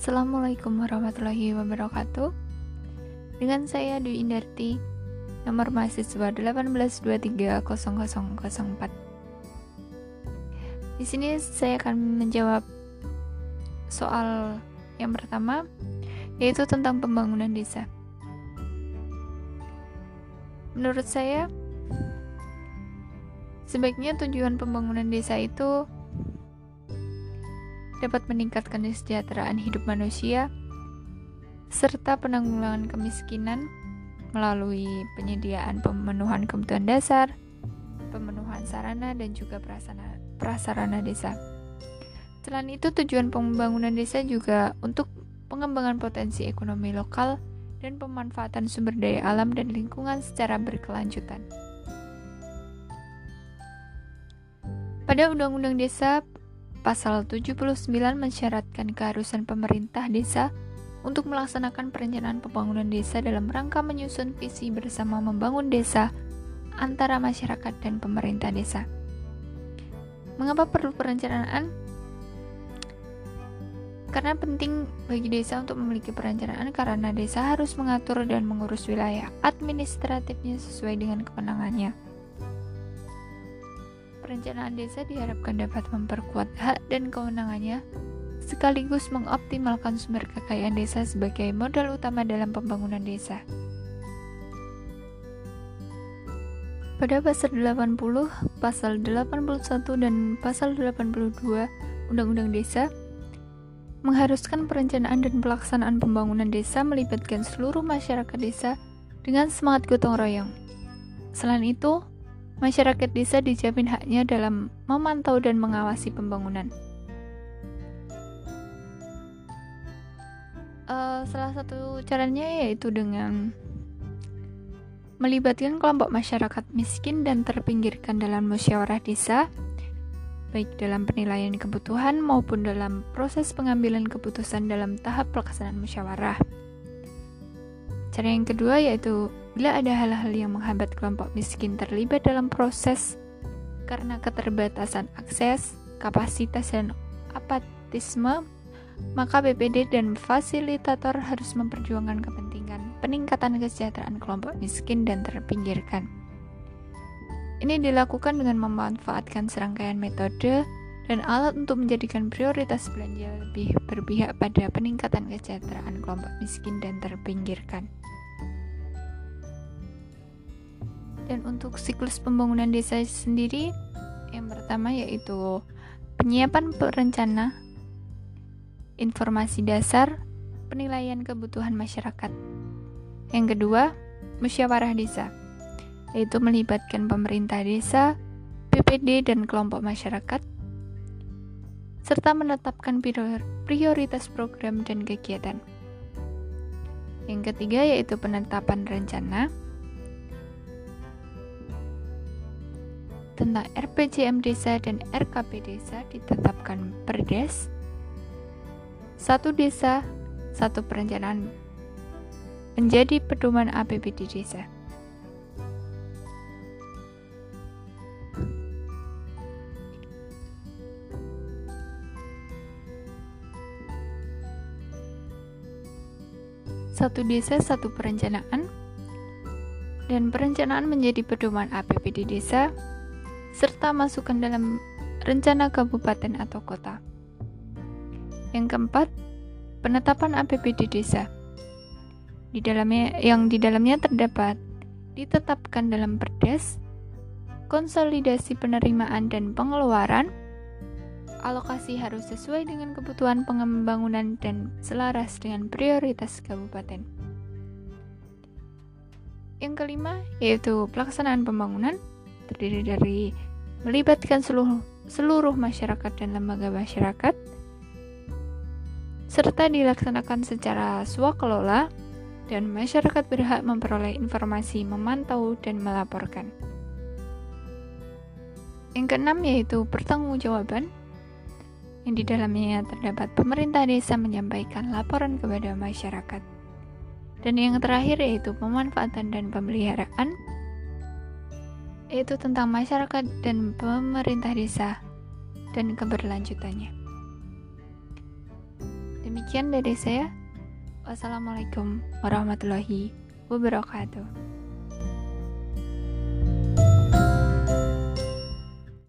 Assalamualaikum warahmatullahi wabarakatuh. Dengan saya Dwi Indarti, nomor mahasiswa 182300004. Di sini saya akan menjawab soal yang pertama, yaitu tentang pembangunan desa. Menurut saya, sebaiknya tujuan pembangunan desa itu dapat meningkatkan kesejahteraan hidup manusia serta penanggulangan kemiskinan melalui penyediaan pemenuhan kebutuhan dasar, pemenuhan sarana dan juga prasarana, prasarana desa. Selain itu, tujuan pembangunan desa juga untuk pengembangan potensi ekonomi lokal dan pemanfaatan sumber daya alam dan lingkungan secara berkelanjutan. Pada Undang-Undang Desa Pasal 79 mensyaratkan keharusan pemerintah desa untuk melaksanakan perencanaan pembangunan desa dalam rangka menyusun visi bersama membangun desa antara masyarakat dan pemerintah desa. Mengapa perlu perencanaan? Karena penting bagi desa untuk memiliki perencanaan karena desa harus mengatur dan mengurus wilayah administratifnya sesuai dengan kewenangannya. Perencanaan desa diharapkan dapat memperkuat hak dan kewenangannya, sekaligus mengoptimalkan sumber kekayaan desa sebagai modal utama dalam pembangunan desa. Pada pasal 80, pasal 81 dan pasal 82 Undang-Undang Desa mengharuskan perencanaan dan pelaksanaan pembangunan desa melibatkan seluruh masyarakat desa dengan semangat gotong royong. Selain itu, masyarakat desa dijamin haknya dalam memantau dan mengawasi pembangunan. Uh, salah satu caranya yaitu dengan melibatkan kelompok masyarakat miskin dan terpinggirkan dalam musyawarah desa, baik dalam penilaian kebutuhan maupun dalam proses pengambilan keputusan dalam tahap pelaksanaan musyawarah. Cara yang kedua yaitu bila ada hal-hal yang menghambat kelompok miskin terlibat dalam proses karena keterbatasan akses, kapasitas, dan apatisme, maka BPD dan fasilitator harus memperjuangkan kepentingan peningkatan kesejahteraan kelompok miskin dan terpinggirkan. Ini dilakukan dengan memanfaatkan serangkaian metode dan alat untuk menjadikan prioritas belanja lebih berpihak pada peningkatan kesejahteraan kelompok miskin dan terpinggirkan. Dan untuk siklus pembangunan desa sendiri, yang pertama yaitu penyiapan perencana, informasi dasar, penilaian kebutuhan masyarakat. Yang kedua, musyawarah desa, yaitu melibatkan pemerintah desa, PPD dan kelompok masyarakat, serta menetapkan prioritas program dan kegiatan. Yang ketiga yaitu penetapan rencana, tentang RPJM Desa dan RKP Desa ditetapkan Perdes. Satu desa, satu perencanaan menjadi pedoman APBD desa. Satu desa, satu perencanaan, dan perencanaan menjadi pedoman APBD desa serta masukkan dalam rencana kabupaten atau kota. Yang keempat, penetapan APBD desa. Di dalamnya yang di dalamnya terdapat ditetapkan dalam Perdes, konsolidasi penerimaan dan pengeluaran, alokasi harus sesuai dengan kebutuhan pembangunan dan selaras dengan prioritas kabupaten. Yang kelima yaitu pelaksanaan pembangunan terdiri dari melibatkan seluruh, seluruh masyarakat dan lembaga masyarakat, serta dilaksanakan secara swakelola dan masyarakat berhak memperoleh informasi, memantau, dan melaporkan. Yang keenam yaitu pertanggungjawaban, yang di dalamnya terdapat pemerintah desa menyampaikan laporan kepada masyarakat. Dan yang terakhir yaitu pemanfaatan dan pemeliharaan, yaitu tentang masyarakat dan pemerintah desa dan keberlanjutannya. Demikian dari saya. Wassalamualaikum warahmatullahi wabarakatuh.